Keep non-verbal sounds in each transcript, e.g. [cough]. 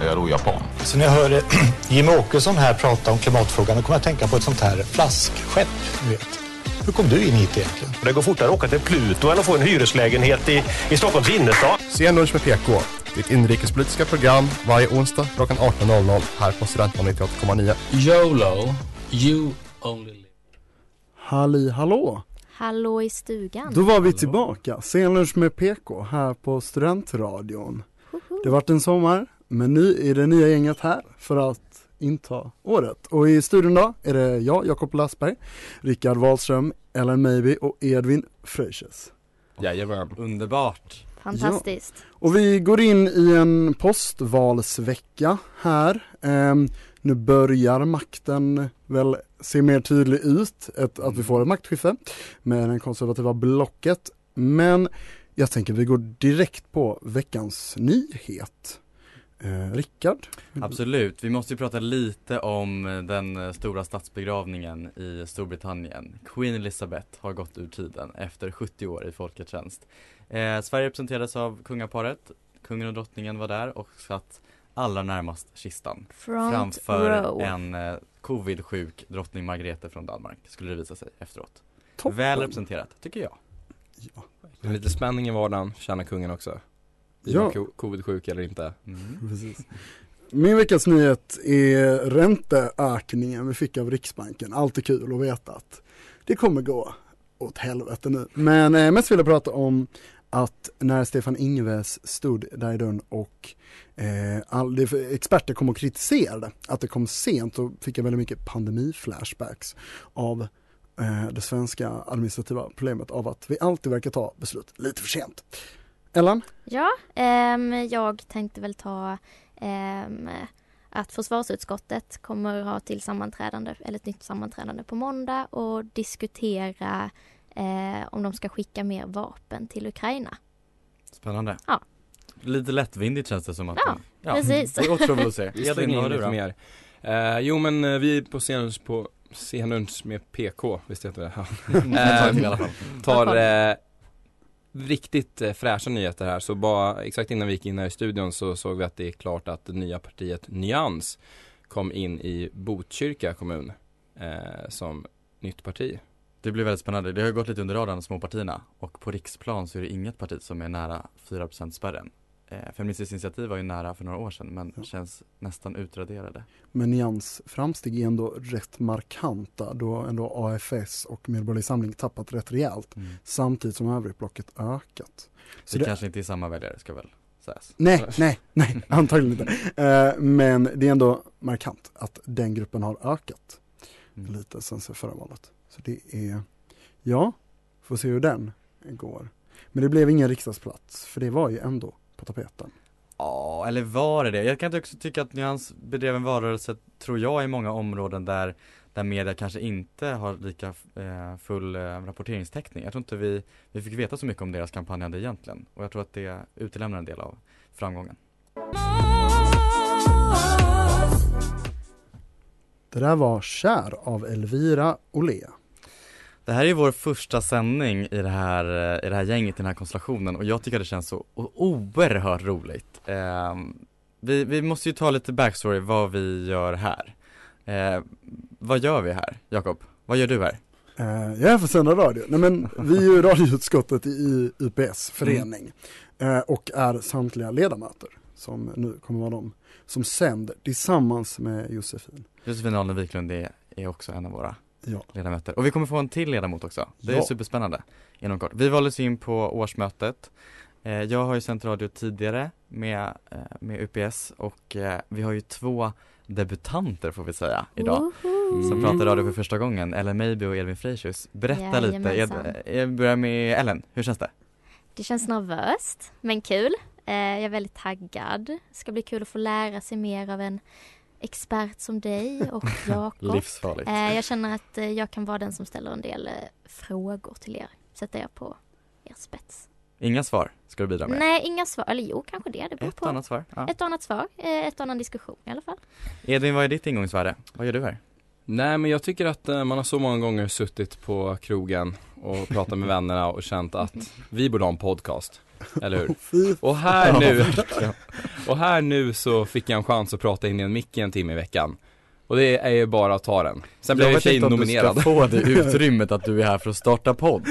jag då japan? Så när jag hör [clears throat] Jimmie Åkesson här prata om klimatfrågan då kommer jag att tänka på ett sånt här flaskskepp. Du vet. Hur kom du in hit egentligen? Det går fortare att åka till Pluto än att få en hyreslägenhet i, i Stockholms innerstad. Scenlunch med PK. Ditt inrikespolitiska program varje onsdag klockan 18.00 här på Studentradion 98,9. YOLO, you only live. Halli hallå! Hallå i stugan. Då var vi tillbaka, Scenlunch med PK här på Studentradion. Det har varit en sommar, men nu är det nya gänget här för att inta året. Och i studion då är det jag, Jakob Lassberg, Rickard Wahlström, Ellen Maybe och Edvin Fröjses. Jajamän. Underbart. Fantastiskt. Ja. Och vi går in i en postvalsvecka här. Ehm, nu börjar makten väl se mer tydlig ut, ett, att vi får ett maktskifte med det konservativa blocket. Men jag tänker vi går direkt på veckans nyhet. Eh, Rickard? Absolut, vi måste ju prata lite om den stora statsbegravningen i Storbritannien. Queen Elizabeth har gått ur tiden efter 70 år i folkets tjänst. Eh, Sverige representerades av kungaparet, kungen och drottningen var där och satt allra närmast kistan. Front framför row. en eh, covid-sjuk drottning Margrethe från Danmark, skulle det visa sig efteråt. Toppen. Väl representerat, tycker jag. Ja. Lite spänning i vardagen, känner kungen också. Blir Ja. covid-sjuk eller inte? Mm. [laughs] Precis. Min veckas nyhet är ränteökningen vi fick av Riksbanken. Alltid kul att veta att det kommer gå åt helvete nu. Men eh, mest vill jag prata om att när Stefan Ingves stod där i dörren och eh, all, experter kom och kritiserade att det kom sent så fick jag väldigt mycket pandemi-flashbacks av eh, det svenska administrativa problemet av att vi alltid verkar ta beslut lite för sent. Ellen? Ja, ehm, jag tänkte väl ta ehm, att försvarsutskottet kommer ha till sammanträdande, eller ett nytt sammanträdande på måndag och diskutera eh, om de ska skicka mer vapen till Ukraina. Spännande. Ja. Lite lättvindigt känns det som att Ja, precis. Det återstår att se. Edvin, vad har du lite då? mer. Eh, jo men eh, vi på scenlunch på scenlunch med PK, visst heter det? Ja. [laughs] Fall. tar eh, riktigt eh, fräscha nyheter här så bara exakt innan vi gick in här i studion så såg vi att det är klart att det nya partiet Nyans kom in i Botkyrka kommun eh, som nytt parti. Det blir väldigt spännande. Det har ju gått lite under radarn, småpartierna. Och på riksplan så är det inget parti som är nära 4% spärren. Eh, Feministiskt initiativ var ju nära för några år sedan men känns nästan utraderade. Men Nyans framsteg är ändå rätt markanta då ändå AFS och Medborgerlig Samling tappat rätt rejält Mm. samtidigt som övrigblocket ökat. Så det, kanske inte är samma väljare ska väl sägas. Nej, nej, nej, [laughs] antagligen inte. Eh, men det är ändå markant att den gruppen har ökat Mm. lite sen förra valet. Så det är, ja, får se hur den går. Men det blev ingen riksdagsplats, för det var ju ändå på tapeten. Ja, eller var det det? Jag kan också tycka att Nyans bedrev en valrörelse, tror jag, i många områden där där media kanske inte har lika eh, full eh, rapporteringstäckning. Jag tror inte vi, vi fick veta så mycket om deras kampanjande egentligen och jag tror att det utelämnar en del av framgången. Det där var Kär av Elvira Olea. Det här är vår första sändning i det här, eh, i det här gänget, i den här konstellationen och jag tycker det känns så oerhört roligt. Eh, vi, vi måste ju ta lite backstory vad vi gör här. Eh, vad gör vi här, Jakob? Vad gör du här? Eh, jag är för att sända radio. Nej men vi är ju radioutskottet i UPS förening eh, och är samtliga ledamöter som nu kommer vara de som sänder tillsammans med Josefin. Josefin Alne Wiklund är, är också en av våra Ja. ledamöter. Och vi kommer få en till ledamot också. Det är Ja. superspännande inom kort. Vi valdes in på årsmötet. Eh, jag har ju sänt radio tidigare med, eh, med UPS och eh, vi har ju två debutanter får vi säga idag. Woho! Som pratar radio för första gången, Ellen Maybe och Elvin Frejsius. Berätta lite, Jajamensan. jag, jag börjar med Ellen, hur känns det? Det känns nervöst, men kul. Jag är väldigt taggad. Det ska bli kul att få lära sig mer av en, expert som dig och [laughs] Jakob. Livsfarligt. Eh, jag känner att eh, jag kan vara den som ställer en del eh, frågor till er. Sätter jag på er spets. Inga svar ska du bidra med? Nej, inga svar. Eller jo, kanske det. Det beror Ett på. annat svar? Ja. Ett annat svar. Eh, ett annan diskussion i alla fall. Edvin, vad är ditt ingångsvärde? Vad gör du här? Nej men jag tycker att man har så många gånger suttit på krogen och pratat med vännerna och känt att vi borde ha en podcast. Eller hur? [laughs] Och här nu, [laughs] och här nu så fick jag en chans att prata in i en mick i en timme i veckan. Och det är ju bara att ta den. Sen blev jag och för sig inte om nominerad. du ska få det [laughs] utrymmet att du är här för att starta podd.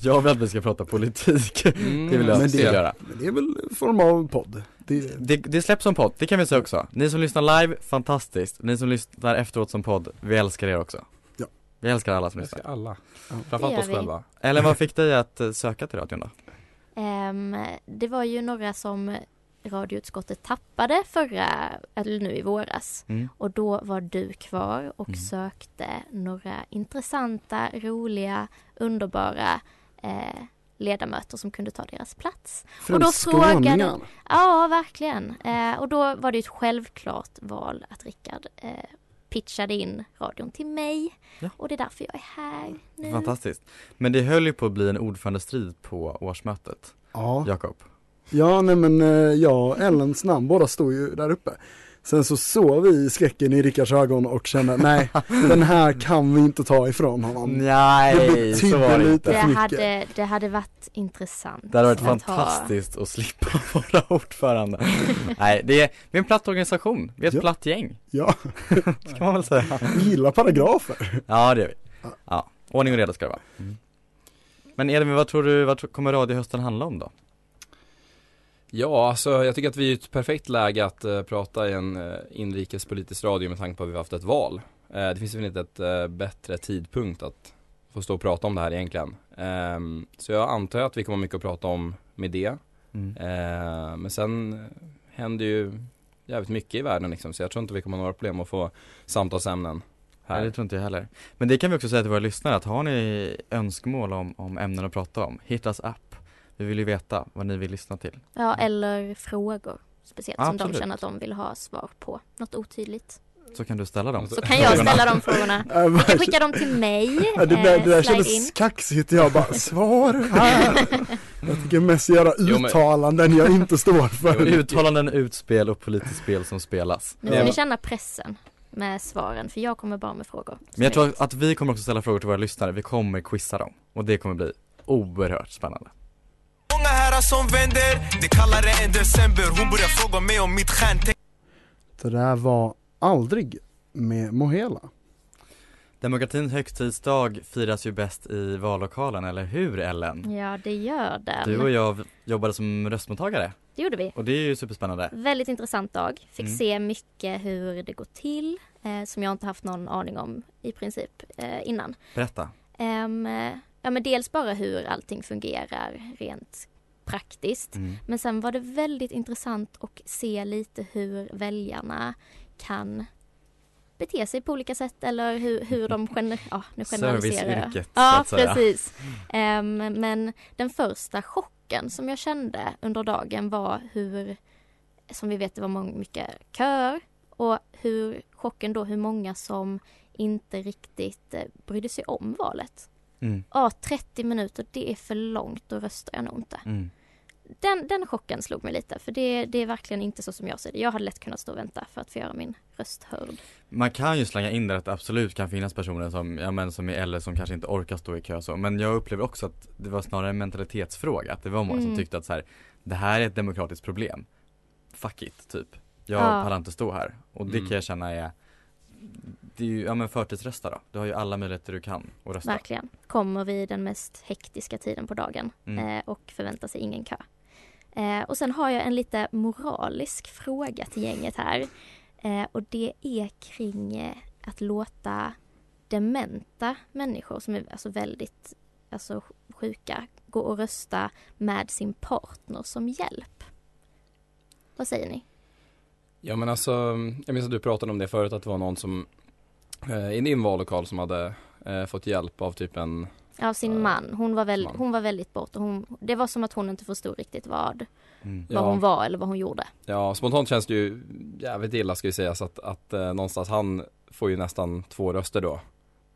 Jag vill att vi ska prata politik. Mm, Det vill jag men det- göra. Men det är väl en form av podd. Det, Det, det släpps som podd, det kan vi säga också. Ni som lyssnar live, fantastiskt. Ni som lyssnar efteråt som podd, vi älskar er också. Ja. Vi älskar alla som Jag ska lyssnar. alla. Framförallt oss vi. själva. Eller vad fick dig att eh, söka till radion då? Ehm, det var ju några som radioutskottet tappade förra, eller nu i våras. Mm. Och då var du kvar och Mm. sökte några intressanta, roliga, underbara eh, ledamöter som kunde ta deras plats. främst då frågade-. Ja, verkligen. Eh, och då var det ett självklart val att Rickard eh, pitchade in radion till mig. Ja. Och det är därför jag är här nu. Fantastiskt. Men det höll ju på att bli en ordförandestrid på årsmötet, Ja. Jakob. Ja, nej men eh, jag och Ellens namn båda stod ju där uppe. Sen så såg vi skräcken i Rickards ögon och kände nej, [laughs] den här kan vi inte ta ifrån honom. Det Nej, betydde så var det lite inte. Det för mycket. hade, det hade varit intressant. Det hade varit att ha- fantastiskt att slippa [laughs] vara ordförande. Nej, det är, vi är en platt organisation, vi är ett Ja. platt gäng, Ja, [laughs] ska man väl säga. vi gillar paragrafer. Ja, det gör vi. Ja, ordning och reda ska det vara. Men Edvin, vad tror du, vad kommer radiohösten handla om då? Ja, alltså jag tycker att vi är i ett perfekt läge att eh, prata i en uh, inrikespolitisk radio med tanke på att vi har haft ett val. Eh, det finns väl inte ett bättre tidpunkt att få stå och prata om det här egentligen. Ehm, så jag antar att vi kommer ha mycket att prata om med det. Mm. Men sen händer ju jävligt mycket i världen liksom, så jag tror inte vi kommer ha några problem att få samtalsämnen här. Nej, det tror inte jag heller. Men det kan vi också säga till våra lyssnare att har ni önskemål om, om ämnen att prata om, hit us up. Vi vill ju veta vad ni vill lyssna till. Ja, eller frågor. Speciellt som de Absolut. känner att de vill ha svar på. Något otydligt. Så kan du ställa dem. Så kan jag ställa de frågorna. [laughs] Ni kan skicka dem till mig. Ja, det, där, eh, det där kändes in. kaxigt, jag bara svar här. [laughs] Jag tycker mest göra uttalanden jag inte står för. Uttalanden, utspel och politiskt spel som spelas. Nu får ni känna pressen med svaren för jag kommer bara med frågor. Men jag tror att vi kommer också ställa frågor till våra lyssnare, vi kommer quizza dem. Och det kommer bli oerhört spännande. Många som vänder, det kallare än december Hon börjar fråga mig om mitt stjärntecken Det där var aldrig med Mohela. Demokratins högtidsdag firas ju bäst i vallokalen, eller hur Ellen? Ja, det gör den. Du och jag jobbade som röstmottagare Det gjorde vi. och det är ju superspännande. Väldigt intressant dag. Fick Mm. se mycket hur det går till eh, som jag inte haft någon aning om i princip eh, innan. Berätta. Eh, ja, men dels bara hur allting fungerar rent praktiskt. Mm. Men sen var det väldigt intressant att se lite hur väljarna kan bete sig på olika sätt eller hur, hur de [laughs] gener- ja, nu generaliserar. Serviceyrket, Ja, precis. [laughs] Ehm, men den första chocken som jag kände under dagen var hur, som vi vet det var många, mycket köer och hur chocken då hur många som inte riktigt eh, brydde sig om valet. Mm. Ja, 30 minuter, det är för långt, då röstar jag nog inte. Mm. Den, den chocken slog mig lite, för det, det är verkligen inte så som jag ser det. Jag hade lätt kunnat stå och vänta för att få göra min röst hörd. Man kan ju slänga in där att det absolut kan finnas personer som, ja men som är äldre som kanske inte orkar stå i kö så, men jag upplever också att det var snarare en mentalitetsfråga, att det var många som Mm. tyckte att så här, det här är ett demokratiskt problem. Fuck it, typ. Jag Ja. pallar inte stå här. Och det Mm. kan jag känna är, det är ju, ja men förtidsrösta då. Du har ju alla möjligheter du kan att rösta. Verkligen. Kommer vid den mest hektiska tiden på dagen Mm. eh, och förväntar sig ingen kö. Eh, och sen har jag en lite moralisk fråga till gänget här. Eh, och det är kring eh, att låta dementa människor som är alltså väldigt alltså, sjuka gå och rösta med sin partner som hjälp. Vad säger ni? Ja men alltså, jag minns att du pratade om det förut att det var någon som eh, i din vallokal som hade eh, fått hjälp av typ en Av sin man. Hon var, väl, man. hon var väldigt borta. Hon, det var som att hon inte förstod riktigt vad, Mm. vad Ja. hon var eller vad hon gjorde. Ja, spontant känns det ju jävligt illa ska ju sägas att, att eh, någonstans han får ju nästan två röster då.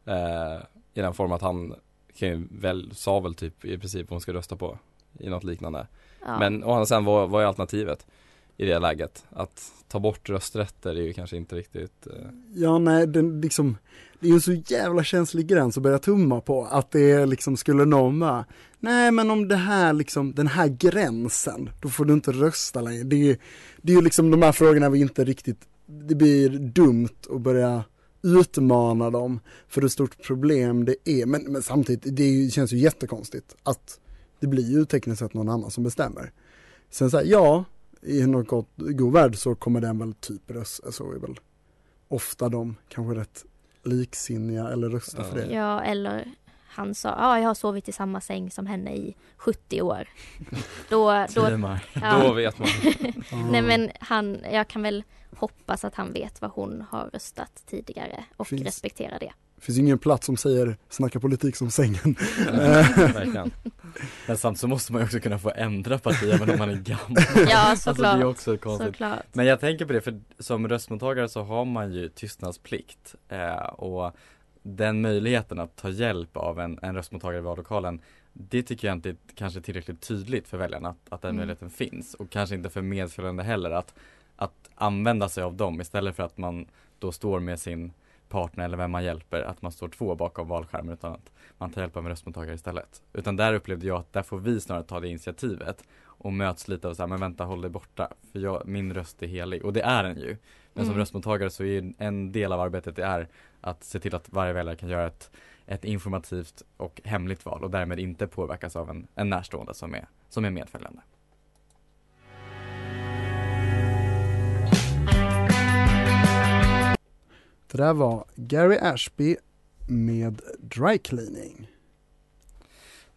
Eh, I den form att han kan ju väl, sa väl typ i princip vad hon ska rösta på i något liknande. Ja. Men andra sidan, vad, vad är alternativet i det läget? Att ta bort rösträtter är ju kanske inte riktigt eh, Ja nej, den liksom, det är ju en så jävla känslig gräns att börja tumma på att det liksom skulle någon bara, nej men om det här liksom, den här gränsen, då får du inte rösta längre. Det är ju, det är ju liksom de här frågorna vi inte riktigt, det blir dumt att börja utmana dem för hur stort problem det är. Men, men samtidigt, det är ju, känns ju jättekonstigt att det blir ju tekniskt sett någon annan som bestämmer. Sen så här, ja, i något gott, god värld så kommer den väl typ rösta, så är väl ofta de kanske rätt liksinniga eller röstar för det. Ja, eller han sa, ja jag har sovit i samma säng som henne i 70 år. [laughs] Då, då, TMI. Då vet man. [laughs] Nej men han, jag kan väl hoppas att han vet vad hon har röstat tidigare och Finns- respektera det. Det finns ingen plats som säger snacka politik som sängen. Verkligen. [laughs] Men samtidigt så måste man ju också kunna få ändra parti även om man är gammal. [laughs] Ja Alltså det såklart. är också konstigt. såklart. Men jag tänker på det, för som röstmottagare så har man ju tystnadsplikt eh, och den möjligheten att ta hjälp av en, en röstmottagare i vallokalen det tycker jag inte är kanske tillräckligt tydligt för väljarna att, att den Mm. möjligheten finns och kanske inte för medföljande heller att, att använda sig av dem istället för att man då står med sin partner eller vem man hjälper, att man står två bakom valskärmen utan att man tar hjälp av en röstmottagare istället. Utan där upplevde jag att där får vi snarare ta det initiativet och möts lite av så här, men vänta håll dig borta, för jag, min röst är helig och det är den ju. Men som Mm. röstmottagare så är en del av arbetet det är att se till att varje väljare kan göra ett, ett informativt och hemligt val och därmed inte påverkas av en, en närstående som är, som är medföljande. Det där var Gary Ashby med dry cleaning.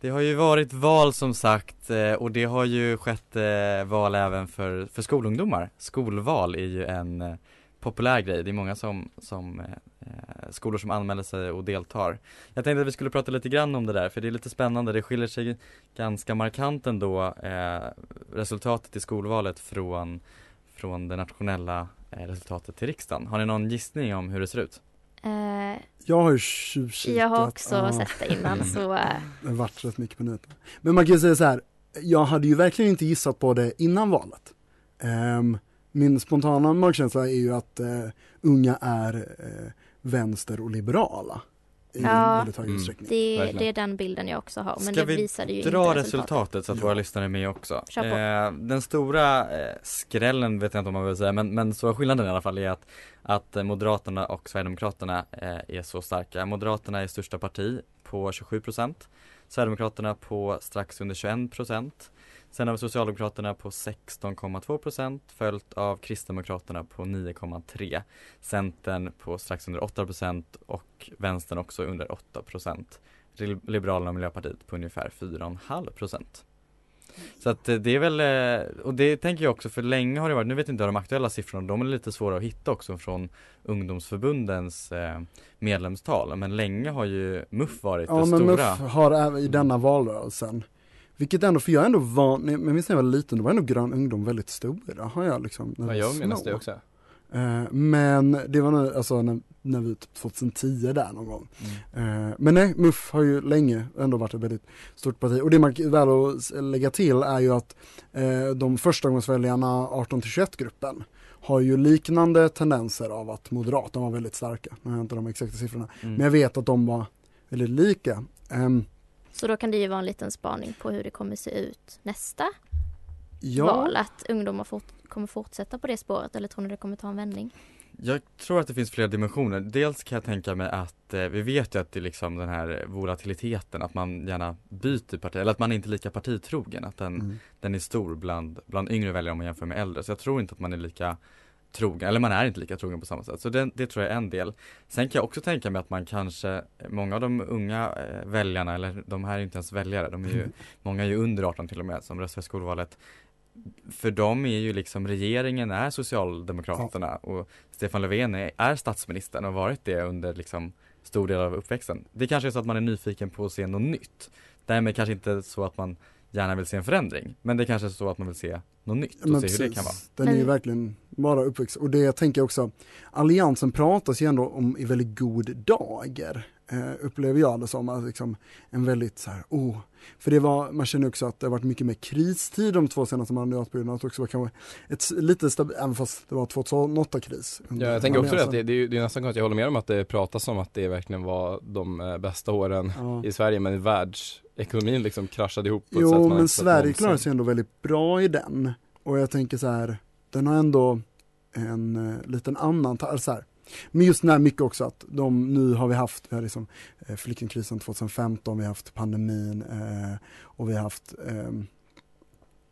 Det har ju varit val som sagt eh, och det har ju skett eh, val även för, för skolungdomar. Skolval är ju en eh, populär grej. Det är många som, som eh, skolor som anmäler sig och deltar. Jag tänkte att vi skulle prata lite grann om det där för det är lite spännande. Det skiljer sig ganska markant ändå eh, resultatet i skolvalet från, från det nationella resultatet till riksdagen. Har ni någon gissning om hur det ser ut? Eh, Jag har ju tjuvkikat. jag har också ja. sett det innan så eh, Det har varit rätt mycket minuter. Men man kan ju säga så här, jag hade ju verkligen inte gissat på det innan valet. Ehm, min spontana magkänsla är ju att eh, unga är eh, vänster och liberala. I Ja. väldigt hög Mm. utsträckning. det, det är den bilden jag också har. Men Ska det vi visade ju dra inte resultatet så att Ja. våra lyssnare är med också. Kör på. Eh, den stora eh, skrällen vet jag inte om man vill säga men, men stora skillnaden i alla fall är att, att Moderaterna och Sverigedemokraterna eh, är så starka. Moderaterna är största parti på 27% Sverigedemokraterna på strax under 21 procent. Sen har vi Socialdemokraterna på 16,2 procent följt av Kristdemokraterna på 9,3% Centern på strax under 8 procent och Vänstern också under 8 procent. Liberalerna och Miljöpartiet på ungefär 4,5 procent. Så att eh, det är väl, eh, och det tänker jag också för länge har det varit, nu vet jag inte de aktuella siffrorna, de är lite svåra att hitta också från ungdomsförbundens eh, medlemstal. Men länge har ju MUF varit Ja det men stora. MUF har även i denna valrörelsen. Vilket ändå, för jag är ändå van, men jag minns när jag var liten, då var ändå grön ungdom väldigt stora, har jag liksom Ja, jag minns det också. Eh, Men det var nu, alltså när, när vi typ 2010 där någon gång. Eh, Men nej, MUF har ju länge ändå varit ett väldigt stort parti. Och det man väl att lägga till är ju att eh, de förstagångsväljarna 18-21 gruppen har ju liknande tendenser av att Moderaterna var väldigt starka. Nu har jag inte de exakta siffrorna. Mm. Men jag vet att de var väldigt lika. Ehm, Så då kan det ju vara en liten spaning på hur det kommer se ut nästa ja, val. Att ungdomar fort, kommer fortsätta på det spåret eller tror ni det kommer ta en vändning? Jag tror att det finns flera dimensioner. Dels kan jag tänka mig att eh, vi vet ju att det är liksom den här volatiliteten, att man gärna byter parti, eller att man är inte är lika partitrogen, att den, Mm. den är stor bland, bland yngre väljare om man jämför med äldre. Så jag tror inte att man är lika trogen, eller man är inte lika trogen på samma sätt. Så det, det tror jag är en del. Sen kan jag också tänka mig att man kanske, många av de unga eh, väljarna, eller de här är inte ens väljare, de är ju, [laughs] många är ju under 18 till och med som röstar i skolvalet. För dem är ju liksom regeringen är Socialdemokraterna och Stefan Löfven är, är statsministern och har varit det under liksom stor del av uppväxten. Det kanske är så att man är nyfiken på att se något nytt. Därmed kanske inte så att man gärna vill se en förändring. Men det kanske är så att man vill se något nytt och Men se hur det kan vara. Den är ju verkligen bara uppväxt och det jag tänker också, alliansen pratas ju ändå om i väldigt god dager. Eh, upplever jag det som, att liksom en väldigt så här, oh, för det var, man känner också att det har varit mycket mer kristid de två senaste mandatperioderna, att också var kanske ett lite stabilt, även fast det var 2008-kris. Ja, jag tänker också att det, det, är, det är nästan konstigt, jag håller med om att det pratas om att det verkligen var de eh, bästa åren Ja. i Sverige men världsekonomin liksom kraschade ihop på ett sätt Jo man men Sverige klarar sig ändå väldigt bra i den. Och jag tänker så här, den har ändå en eh, liten annan, så här. Men just när mycket också att de, nu har vi haft, vi har liksom eh, flyktingkrisen 2015, vi har haft pandemin eh, och vi har haft ehm,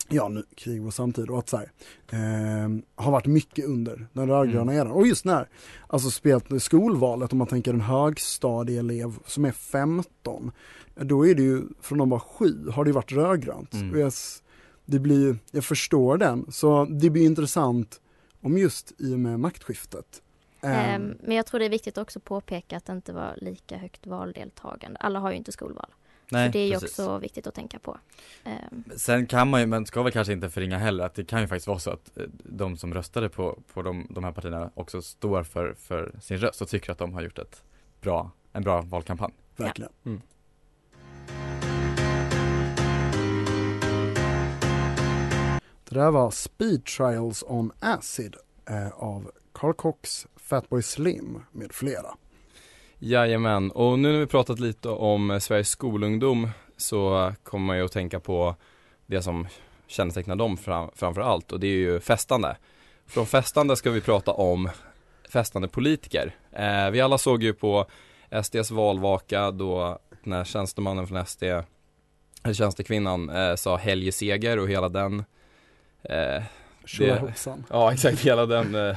Ja nu, krig och samtid och att så här, ehm, har varit mycket under den rödgröna eran. Och just när, alltså spelat skolvalet om man tänker en högstadieelev som är 15 då är det ju, från de var sju har det varit rödgrönt. Mm. Jag, det blir, jag förstår den, så det blir intressant om just i och med maktskiftet. Ehm, men jag tror det är viktigt också att påpeka att det inte var lika högt valdeltagande. Alla har ju inte skolval. Nej, så det är ju precis. också viktigt att tänka på. Ehm, Sen kan man ju, men ska väl kanske inte förringa heller, att det kan ju faktiskt vara så att eh, de som röstade på, på de, de här partierna också står för, för sin röst och tycker att de har gjort ett bra, en bra valkampanj. Verkligen. Mm. Det där var Speed Trials on Acid eh, av Carl Cox, Fatboy Slim med flera. Jajamän, och nu när vi pratat lite om Sveriges skolungdom så kommer man ju att tänka på det som kännetecknar dem fram, framför allt och det är ju festande. Från festande ska vi prata om festande politiker. Eh, vi alla såg ju på SDs valvaka då när tjänstemannen från SD, eller tjänstekvinnan, eh, sa helgeseger och hela den eh, Tjolahoppsan. Ja exakt, hela den eh,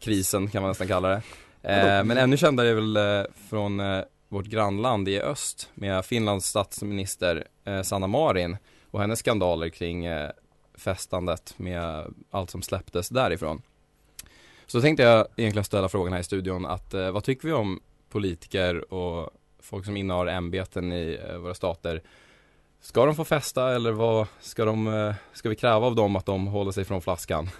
krisen kan man nästan kalla det. Eh, men ännu kändare är väl eh, från eh, vårt grannland i öst med Finlands statsminister eh, Sanna Marin och hennes skandaler kring eh, festandet med allt som släpptes därifrån. Så tänkte jag egentligen ställa frågan här i studion att eh, vad tycker vi om politiker och folk som innehar ämbeten i eh, våra stater? Ska de få festa eller vad ska de, eh, ska vi kräva av dem att de håller sig från flaskan?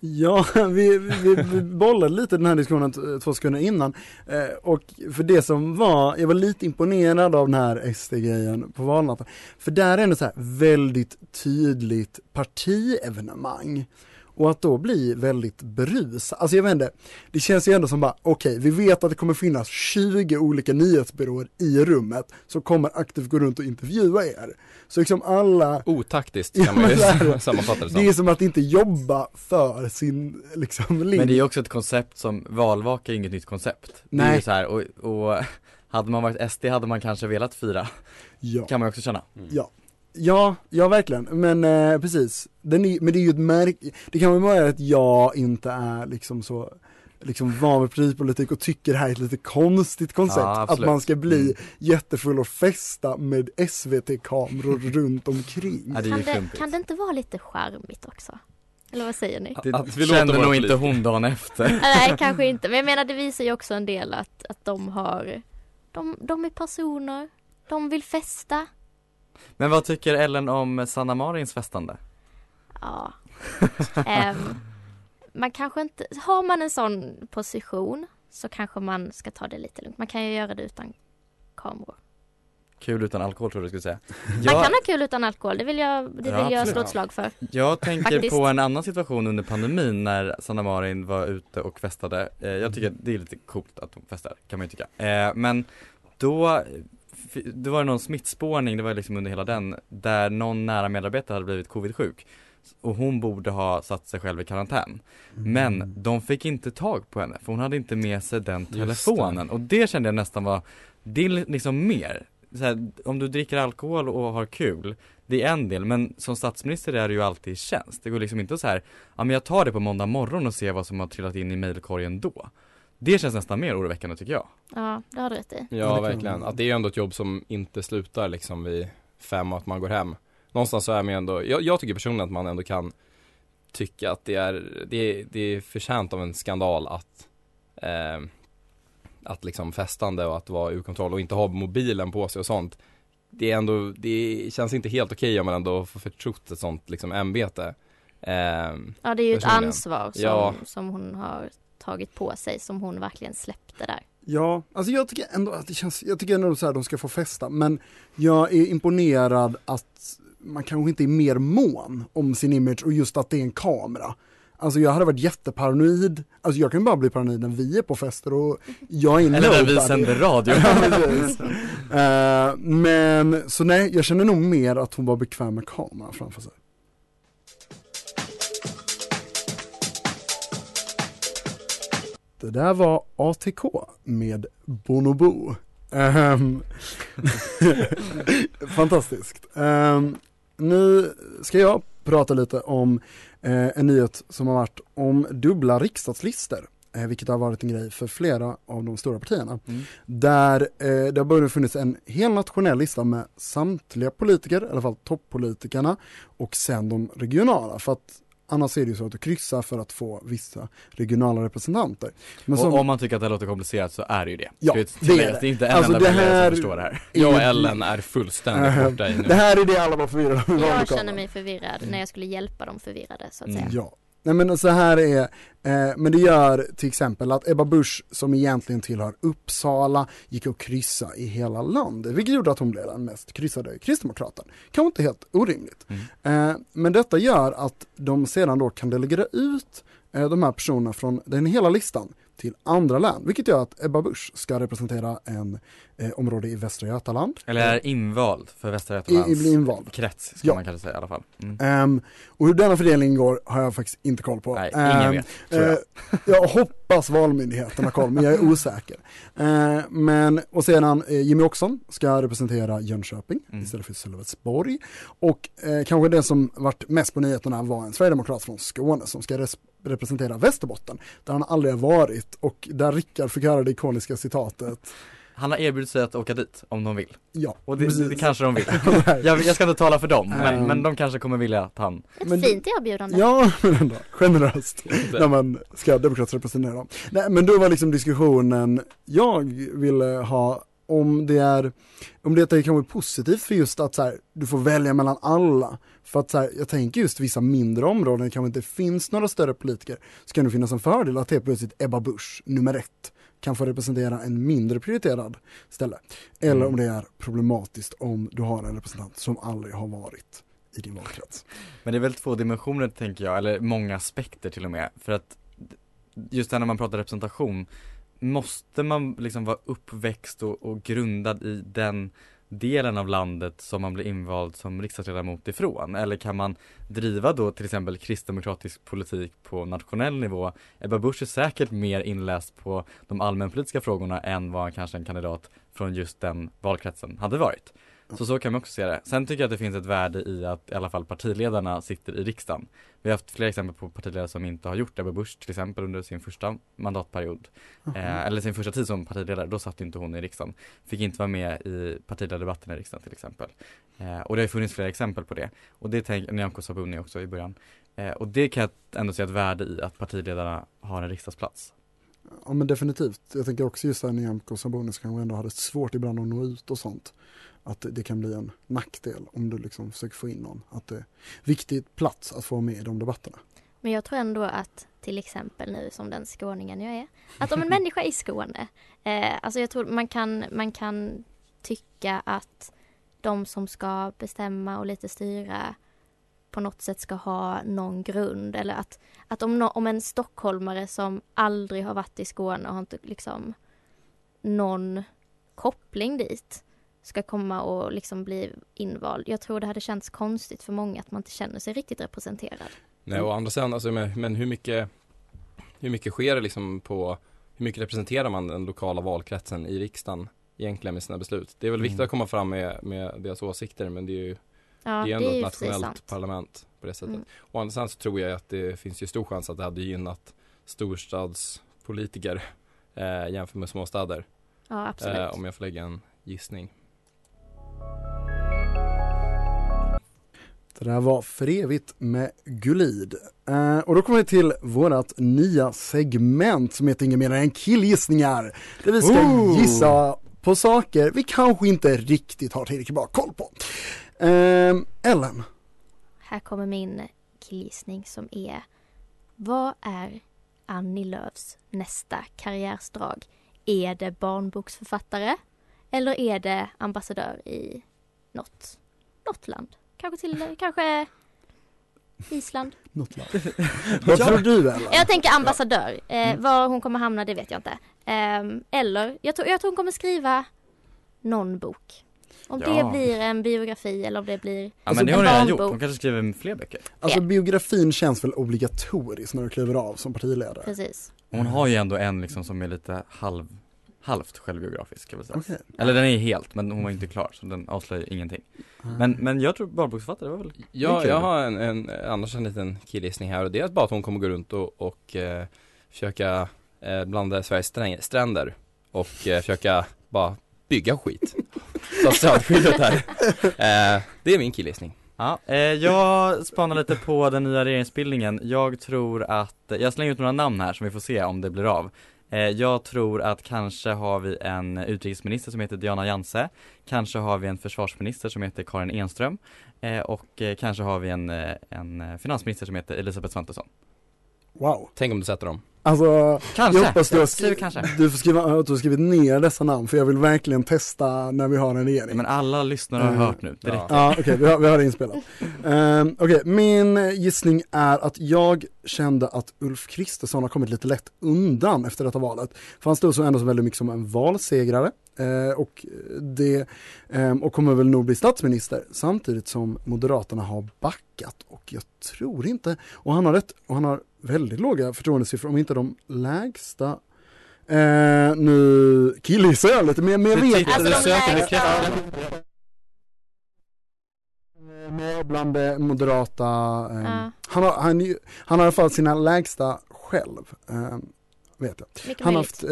Ja, [laughs] vi, vi, vi bollade lite den här diskussionen två sekunder innan. Eh, och för det som var, jag var lite imponerad av den här SD-grejen på valnatten. För där är det så här väldigt tydligt partievenemang. Och att då bli väldigt berusad, alltså jag vet inte, det känns ju ändå som bara, okej, vi vet att det kommer finnas 20 olika nyhetsbyråer i rummet som kommer aktivt gå runt och intervjua er. Så liksom alla Otaktiskt Ja, kan man ju här, [laughs] sammanfatta det som. Det är som att inte jobba för sin liksom linje. Men det är också ett koncept som, valvaka är inget nytt koncept. Det är Nej. ju så här, och, och [laughs] hade man varit SD hade man kanske velat fira. Ja. Kan man också känna. Ja. Ja, ja verkligen, men eh, precis. Den är, men det är ju ett märke, det kan väl vara att jag inte är liksom så liksom van vid partipolitik och tycker det här är ett lite konstigt koncept. Ja, att man ska bli Mm. jättefull och festa med SVT-kameror [laughs] runt omkring. Ja, det kan, det, kan det inte vara lite charmigt också? Eller vad säger ni? Det Att vi låter kände nog inte hon dagen efter. [laughs] Nej, kanske inte. Men jag menar, det visar ju också en del att, att de har, de, de är personer, de vill festa. Men vad tycker Ellen om Sanna Marins festande? Ja. Ehm, man kanske inte, har man en sån position så kanske man ska ta det lite lugnt. Man kan ju göra det utan kameror. Kul utan alkohol tror du skulle säga. Man Jag, kan ha kul utan alkohol, det vill jag, det Ja, vill jag absolut. slå ett slag för. jag tänker på en annan situation under pandemin när Sanna Marin var ute och festade. Eh, jag tycker det är lite coolt att hon festar, kan man ju tycka. Eh, men då, det var någon smittspårning, det var liksom under hela den, där någon nära medarbetare hade blivit covid-sjuk. Och hon borde ha satt sig själv i karantän. Men de fick inte tag på henne för hon hade inte med sig den telefonen och det kände jag nästan var, det är liksom mer. Här, om du dricker alkohol och har kul, det är en del men som statsminister är du ju alltid i tjänst. Det går liksom inte så här, ja men jag tar det på måndag morgon och ser vad som har trillat in i mailkorgen då. Det känns nästan mer oroväckande tycker jag. Ja, det har du rätt i. Ja, verkligen, att det är ändå ett jobb som inte slutar liksom vid fem och att man går hem. Någonstans så är man ju ändå, jag, jag tycker personligen att man ändå kan tycka att det är, det är, det är förtjänt av en skandal att eh, att liksom festande och att vara ur kontroll och inte ha mobilen på sig och sånt. Det är ändå, det känns inte helt okej om man ändå får förtrott ett sånt liksom ämbete. Ehm, Ja det är ju ett ansvar som, Ja, som hon har tagit på sig som hon verkligen släppte där. Ja, alltså jag tycker ändå att det känns, jag tycker ändå så här de ska få festa, men jag är imponerad att man kanske inte är mer mån om sin image och just att det är en kamera. Alltså jag hade varit jätteparanoid, alltså jag kan bara bli paranoid när vi är på fester och jag är Eller när vi sänder radio. [laughs] Eh, men så nej, jag känner nog mer att hon var bekväm med kameran framför sig. Det där var ATK med Bonobo. Ehm, [laughs] fantastiskt. Ehm, nu ska jag prata lite om eh, en nyhet som har varit om dubbla riksdagslistor. Eh, vilket har varit en grej för flera av de stora partierna. Mm. Där eh, det har börjat funnits en hel nationell lista med samtliga politiker, i alla fall toppolitikerna, och sen de regionala. För att annars är det ju så att du kryssar för att få vissa regionala representanter. Men som- och om man tycker att det låter komplicerat så är det ju det. Ja, vi det är det. Det är inte en Alltså, enda det här som förstår det här. Jag och Ellen är fullständigt borta i nu. Det här är det alla var förvirrade Jag känner mig förvirrad när jag skulle hjälpa de förvirrade så att säga. Mm. Ja. Nej men så här är, eh, men det gör till exempel att Ebba Busch som egentligen tillhör Uppsala gick och kryssa i hela landet, vilket gjorde att hon blev den mest kryssade kristdemokraten. Kanske inte helt orimligt. Eh, men detta gör att de sedan då kan delegera ut eh, de här personerna från den hela listan till andra län, vilket gör att Ebba Busch ska representera en eh, område i Västra Götaland. Eller är invald för Västra Götalands I- invald. krets, ska Ja. man kanske säga i alla fall. Mm. Ehm, och hur denna fördelning går har jag faktiskt inte koll på. Nej, ingen Ehm, vet, tror jag. eh, jag hoppas Valmyndigheten har koll, men jag är osäker. Eh, men, och sedan eh, Jimmy Åkesson ska representera Jönköping Mm. istället för Sölvesborg. Och eh, kanske det som varit mest på nyheterna var en sverigedemokrat från Skåne som ska res- representera Västerbotten, där han aldrig har varit och där Rickard fick höra det ikoniska citatet. Han har erbjudit sig att åka dit om de vill. Ja, Och det, det kanske de vill. [laughs] jag, jag ska inte tala för dem, men, men de kanske kommer vilja att han Ett Men- fint erbjudande. Ja, [laughs] men ändå generöst när man ska demokratiskt representera dem. Nej, men då var liksom diskussionen jag ville ha om det är, om det är kanske positivt för just att så här, du får välja mellan alla. För att så här, jag tänker just vissa mindre områden, det kanske inte finns några större politiker, så kan det finnas en fördel att helt plötsligt Ebba Busch, nummer ett, kan få representera en mindre prioriterad ställe. Eller Mm. om det är problematiskt om du har en representant som aldrig har varit i din valkrets. Men det är väl två dimensioner tänker jag, eller många aspekter till och med. För att just här när man pratar representation, måste man liksom vara uppväxt och, och grundad i den delen av landet som man blir invald som riksdagsledamot ifrån? Eller kan man driva då till exempel kristdemokratisk politik på nationell nivå? Ebba Busch är säkert mer inläst på de allmänpolitiska frågorna än vad kanske en kandidat från just den valkretsen hade varit. Så så kan man också se det. Sen tycker jag att det finns ett värde i att i alla fall partiledarna sitter i riksdagen. Vi har haft flera exempel på partiledare som inte har gjort det. Ebba Busch till exempel under sin första mandatperiod. Eh, eller sin första tid som partiledare, då satt inte hon i riksdagen. Fick inte vara med i partiledardebatten i riksdagen till exempel. Eh, och det har funnits flera exempel på det. Och det tänker Nyamko Sabuni också i början. Eh, och det kan jag ändå se ett värde i att partiledarna har en riksdagsplats. Ja men definitivt. Jag tänker också just där Nyamko Sabuni som kanske ändå hade svårt ibland att nå ut och sånt. Att det, kan bli en nackdel om du liksom försöker få in någon. Att det är viktig plats att få med i de debatterna. Men jag tror ändå att till exempel nu som den skåningen jag är, att om en [laughs] människa i Skåne, eh, alltså jag tror man kan, man kan tycka att de som ska bestämma och lite styra på något sätt ska ha någon grund eller att, att om, no, om en stockholmare som aldrig har varit i Skåne och har inte liksom någon koppling dit ska komma och liksom bli invald. Jag tror det hade känts konstigt för många att man inte känner sig riktigt representerad. Nej, å andra sidan, alltså, men, hur mycket Hur mycket sker det liksom på Hur mycket representerar man den lokala valkretsen i riksdagen egentligen med sina beslut? Det är väl viktigt Mm. att komma fram med, med deras åsikter men det är ju Ja, Det är det ändå är ju ett nationellt parlament på det sättet. Mm. Å andra sidan så tror jag att det finns ju stor chans att det hade gynnat storstadspolitiker eh, jämfört med småstäder. Ja, absolut. Eh, om jag får lägga en gissning. Det där var För evigt med Gulid. Eh, och då kommer vi till vårat nya segment som heter inget mer än killgissningar. Där vi ska Ooh. gissa på saker vi kanske inte riktigt har tillräckligt bra koll på. Eh, Ellen, Här kommer min killgissning som är Vad är Annie Lööfs nästa karriärsdrag? Är det barnboksförfattare? Eller är det ambassadör i något, något land? Kanske till, kanske Island? något land. [laughs] Vad tror du Ellen? Jag tänker ambassadör. Eh, var hon kommer hamna det vet jag inte. Ehm, eller, jag tror, jag tror hon kommer skriva någon bok. Om Ja. det blir en biografi eller om det blir Ja men det har en hon redan gjort, hon kanske skriver fler böcker. Alltså biografin känns väl obligatorisk när du kliver av som partiledare? Precis. Hon har ju ändå en liksom som är lite halv, halvt självbiografisk kan vi säga. Okej. Eller den är helt, men hon var inte klar så den avslöjar ingenting. Men, men jag tror barnboksförfattare var väl Ja, kul. jag har en, en, annars en liten killgissning här och det är bara att hon kommer gå runt och, och eh, försöka eh, blanda Sveriges sträng, stränder och eh, försöka bara bygga skit. [laughs] Ta strandskyddet här. Eh, det är min killgissning. Ja, eh, jag spanar lite på den nya regeringsbildningen. Jag tror att, jag slänger ut några namn här som vi får se om det blir av. Eh, jag tror att kanske har vi en utrikesminister som heter Diana Janse. Kanske har vi en försvarsminister som heter Karin Enström. Eh, och eh, kanske har vi en, en finansminister som heter Elisabeth Svantesson. Wow. Tänk om du sätter dem. Alltså, Kanske. jag hoppas du har, kanske. du får skriva, att du har skrivit ner dessa namn för jag vill verkligen testa när vi har en regering. Men alla lyssnare har Eh, hört nu, det räcker. Ja, okej, vi, har, vi har det inspelat. Um, okej, min gissning är att jag kände att Ulf Kristersson har kommit lite lätt undan efter detta valet. För han stod så ändå så väldigt mycket som en valsegrare eh, och, det, ehm, och kommer väl nog bli statsminister samtidigt som Moderaterna har backat och jag tror inte, och han har rätt, och han har väldigt låga förtroendesiffror, om inte de lägsta Eh, nu killgissar jag lite men, men jag vet inte. söker Ja, bekräftelse. med bland det moderata, ehm, Ja. han, har, han, han har i alla fall sina lägsta själv, ehm, vet jag. Mycket han har haft, eh,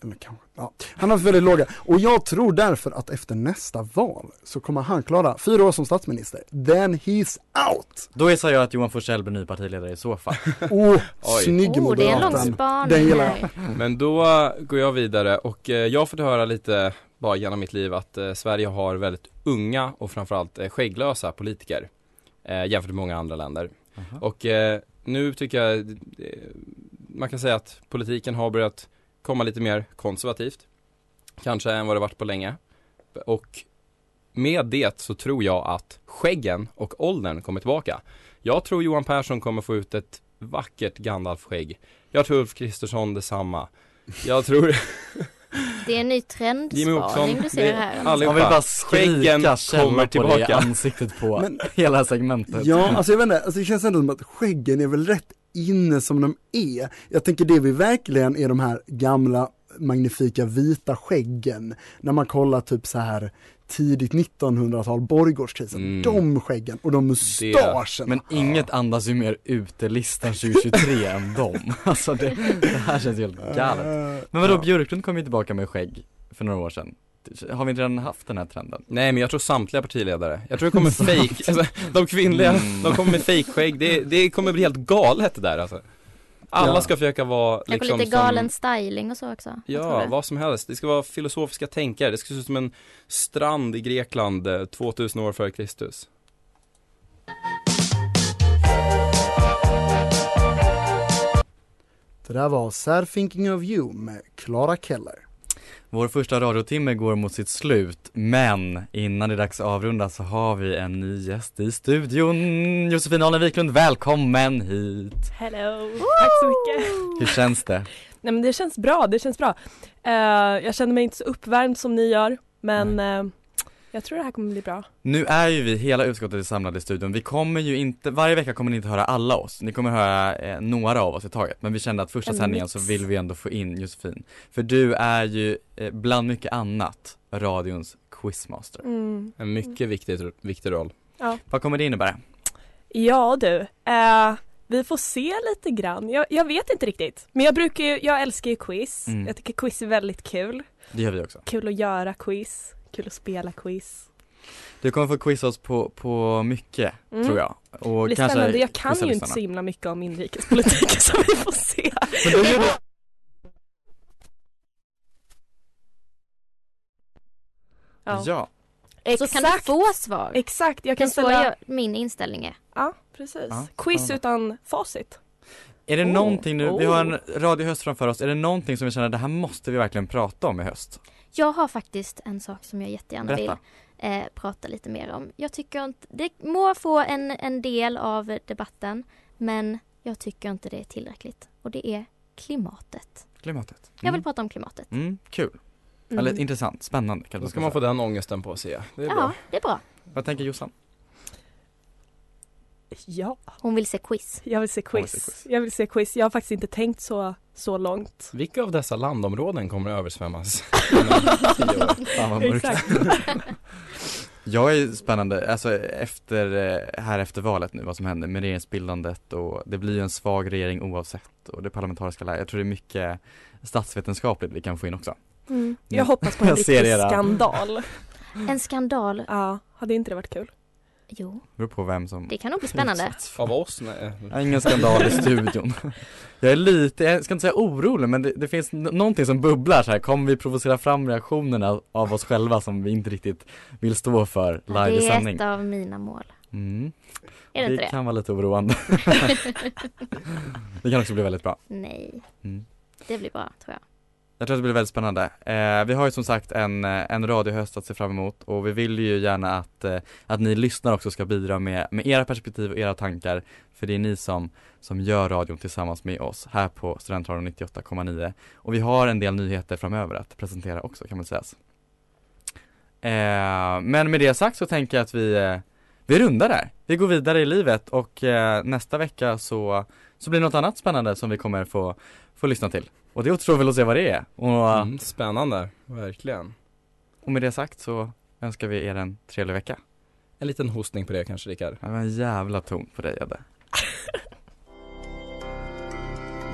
kanske, ja, han har haft väldigt låga, och jag tror därför att efter nästa val så kommer han klara fyra år som statsminister, then he's out! Då gissar jag att Johan Forssell blir ny partiledare i så fall. [laughs] Oh, Oj. snygg Oh, det är en lång moderaten. Den gillar jag. Men då går jag vidare och eh, jag har fått höra lite bara genom mitt liv att eh, Sverige har väldigt unga och framförallt eh, skägglösa politiker jämfört med många andra länder. Aha. Och nu tycker jag man kan säga att politiken har börjat komma lite mer konservativt. Kanske än vad det varit på länge. Och med det så tror jag att skäggen och åldern kommer tillbaka. Jag tror Johan Persson kommer få ut ett vackert Gandalf-skägg. Jag tror Ulf Kristersson detsamma. Jag tror [laughs] Det är en ny trendspaning du ser det- här. Man vill bara skrika kommer på det i tillbaka. ansiktet på Men- hela segmentet. Ja, alltså jag vet inte, alltså det känns ändå som att skäggen är väl rätt inne som de är. Jag tänker det vi verkligen är de här gamla magnifika vita skäggen. När man kollar typ så här tidigt 1900-tal, borggårdskrisen. Mm. De skäggen och de mustascherna. Men inget andas ju mer utelistan 2023 [laughs] än dem. Alltså det, det här känns helt galet. Men vadå. Björklund kom ju tillbaka med skägg för några år sedan. Har vi inte redan haft den här trenden? Nej men jag tror samtliga partiledare. Jag tror det kommer [laughs] fake, alltså, de kvinnliga, Mm. de kommer med fejkskägg. Det, det kommer bli helt galet det där alltså. Alla Ja. ska försöka vara Kanske liksom lite galen som, styling och så också. Ja, vad som helst. Det ska vara filosofiska tänkare. Det ska se ut som en strand i Grekland eh, 2000 år före Kristus. Det där var Sad Thinking of You med Clara Keller. Vår första radiotimme går mot sitt slut, men innan det är dags att avrunda så har vi en ny gäst i studion. Josefin Allen Wiklund, välkommen hit! Hello! Tack så mycket! Hur känns det? [laughs] Nej men det känns bra, det känns bra. Eh, jag känner mig inte så uppvärmd som ni gör, men eh, jag tror det här kommer bli bra. Nu är ju vi, hela utskottet är samlade i studion. Vi kommer ju inte, varje vecka kommer ni inte höra alla oss. Ni kommer höra eh, några av oss i taget. Men vi kände att första En sändningen mix. så vill vi ändå få in Josefin. För du är ju, eh, bland mycket annat, radions quizmaster. Mm. En mycket viktig, viktig roll. Ja. Vad kommer det innebära? Ja du, eh, vi får se lite grann. Jag, jag vet inte riktigt. Men jag brukar ju, jag älskar ju quiz. Mm. Jag tycker quiz är väldigt kul. Det gör vi också. Kul att göra quiz, kul att spela quiz. Du kommer få quizza oss på, på mycket, Mm. tror jag. Och Det blir kanske spännande. Jag kan ju inte så himla mycket om inrikespolitik [laughs] så vi får se. Ja. Ja. Så kan du få svar. Exakt, jag kan ställa... jag, min inställning är. Ja, precis. Ja, Quiz utan facit. Är det Oh, någonting nu, vi har en oh. radiohöst framför oss, är det någonting som vi känner det här måste vi verkligen prata om i höst? Jag har faktiskt en sak som jag jättegärna Berätta. vill eh, prata lite mer om. Jag tycker inte, det må få en, en del av debatten, men jag tycker inte det är tillräckligt. Och det är klimatet. Klimatet. Jag vill Mm. prata om klimatet. Mm, kul. Mm. Eller intressant, spännande Då ska man få den ångesten på sig. Det är Ja, bra. det är bra. Vad tänker Jossan? Ja. Hon vill se quiz. Jag vill se Hon vill se quiz. quiz. Jag vill se quiz. Jag har faktiskt inte tänkt så, så långt. Vilka av dessa landområden kommer att översvämmas? [laughs] Fan vad mörkt. Exakt. [laughs] Jag är spännande, alltså efter, eh, här efter valet nu, vad som händer med regeringsbildandet och det blir ju en svag regering oavsett och det parlamentariska läget. Jag tror det är mycket statsvetenskapligt vi kan få in också. Mm. Jag hoppas på en Jag riktig skandal. En skandal. Ja, hade inte det varit kul? Jo, Det beror på vem som det kan nog bli spännande. Av oss? Nej. Ingen skandal i studion. [laughs] Jag är lite, jag ska inte säga orolig men det, det finns n- någonting som bubblar så här. kommer vi provocera fram reaktionerna av oss själva som vi inte riktigt vill stå för live i det är sändning? ett av mina mål. Mm. Är det det inte det? kan vara lite oroande. [laughs] det kan också bli väldigt bra. Nej, Mm. det blir bra tror jag. Jag tror att det blir väldigt spännande. Eh, vi har ju som sagt en, eh, en radiohöst att se fram emot och vi vill ju gärna att, eh, att ni lyssnar också ska bidra med, med era perspektiv och era tankar. För det är ni som, som gör radion tillsammans med oss här på Studentradion 98,9. Och vi har en del nyheter framöver att presentera också kan man säga. Eh, men med det sagt så tänker jag att vi, eh, vi rundar där. Vi går vidare i livet och eh, nästa vecka så, så blir det något annat spännande som vi kommer få, få lyssna till. Och det återstår väl att se vad det är. Och, Mm, spännande, verkligen. och med det sagt så önskar vi er en trevlig vecka. En liten hostning på det kanske Rickard. Det var en jävla ton på dig Edde. [laughs]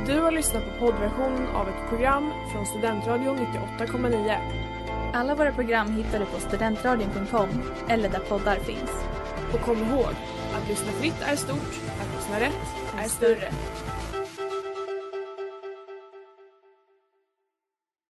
Du har lyssnat på poddversion av ett program från Studentradion 98,9. Alla våra program hittar du på studentradion.com eller där poddar finns. Och kom ihåg, att lyssna fritt är stort, att lyssna rätt är större.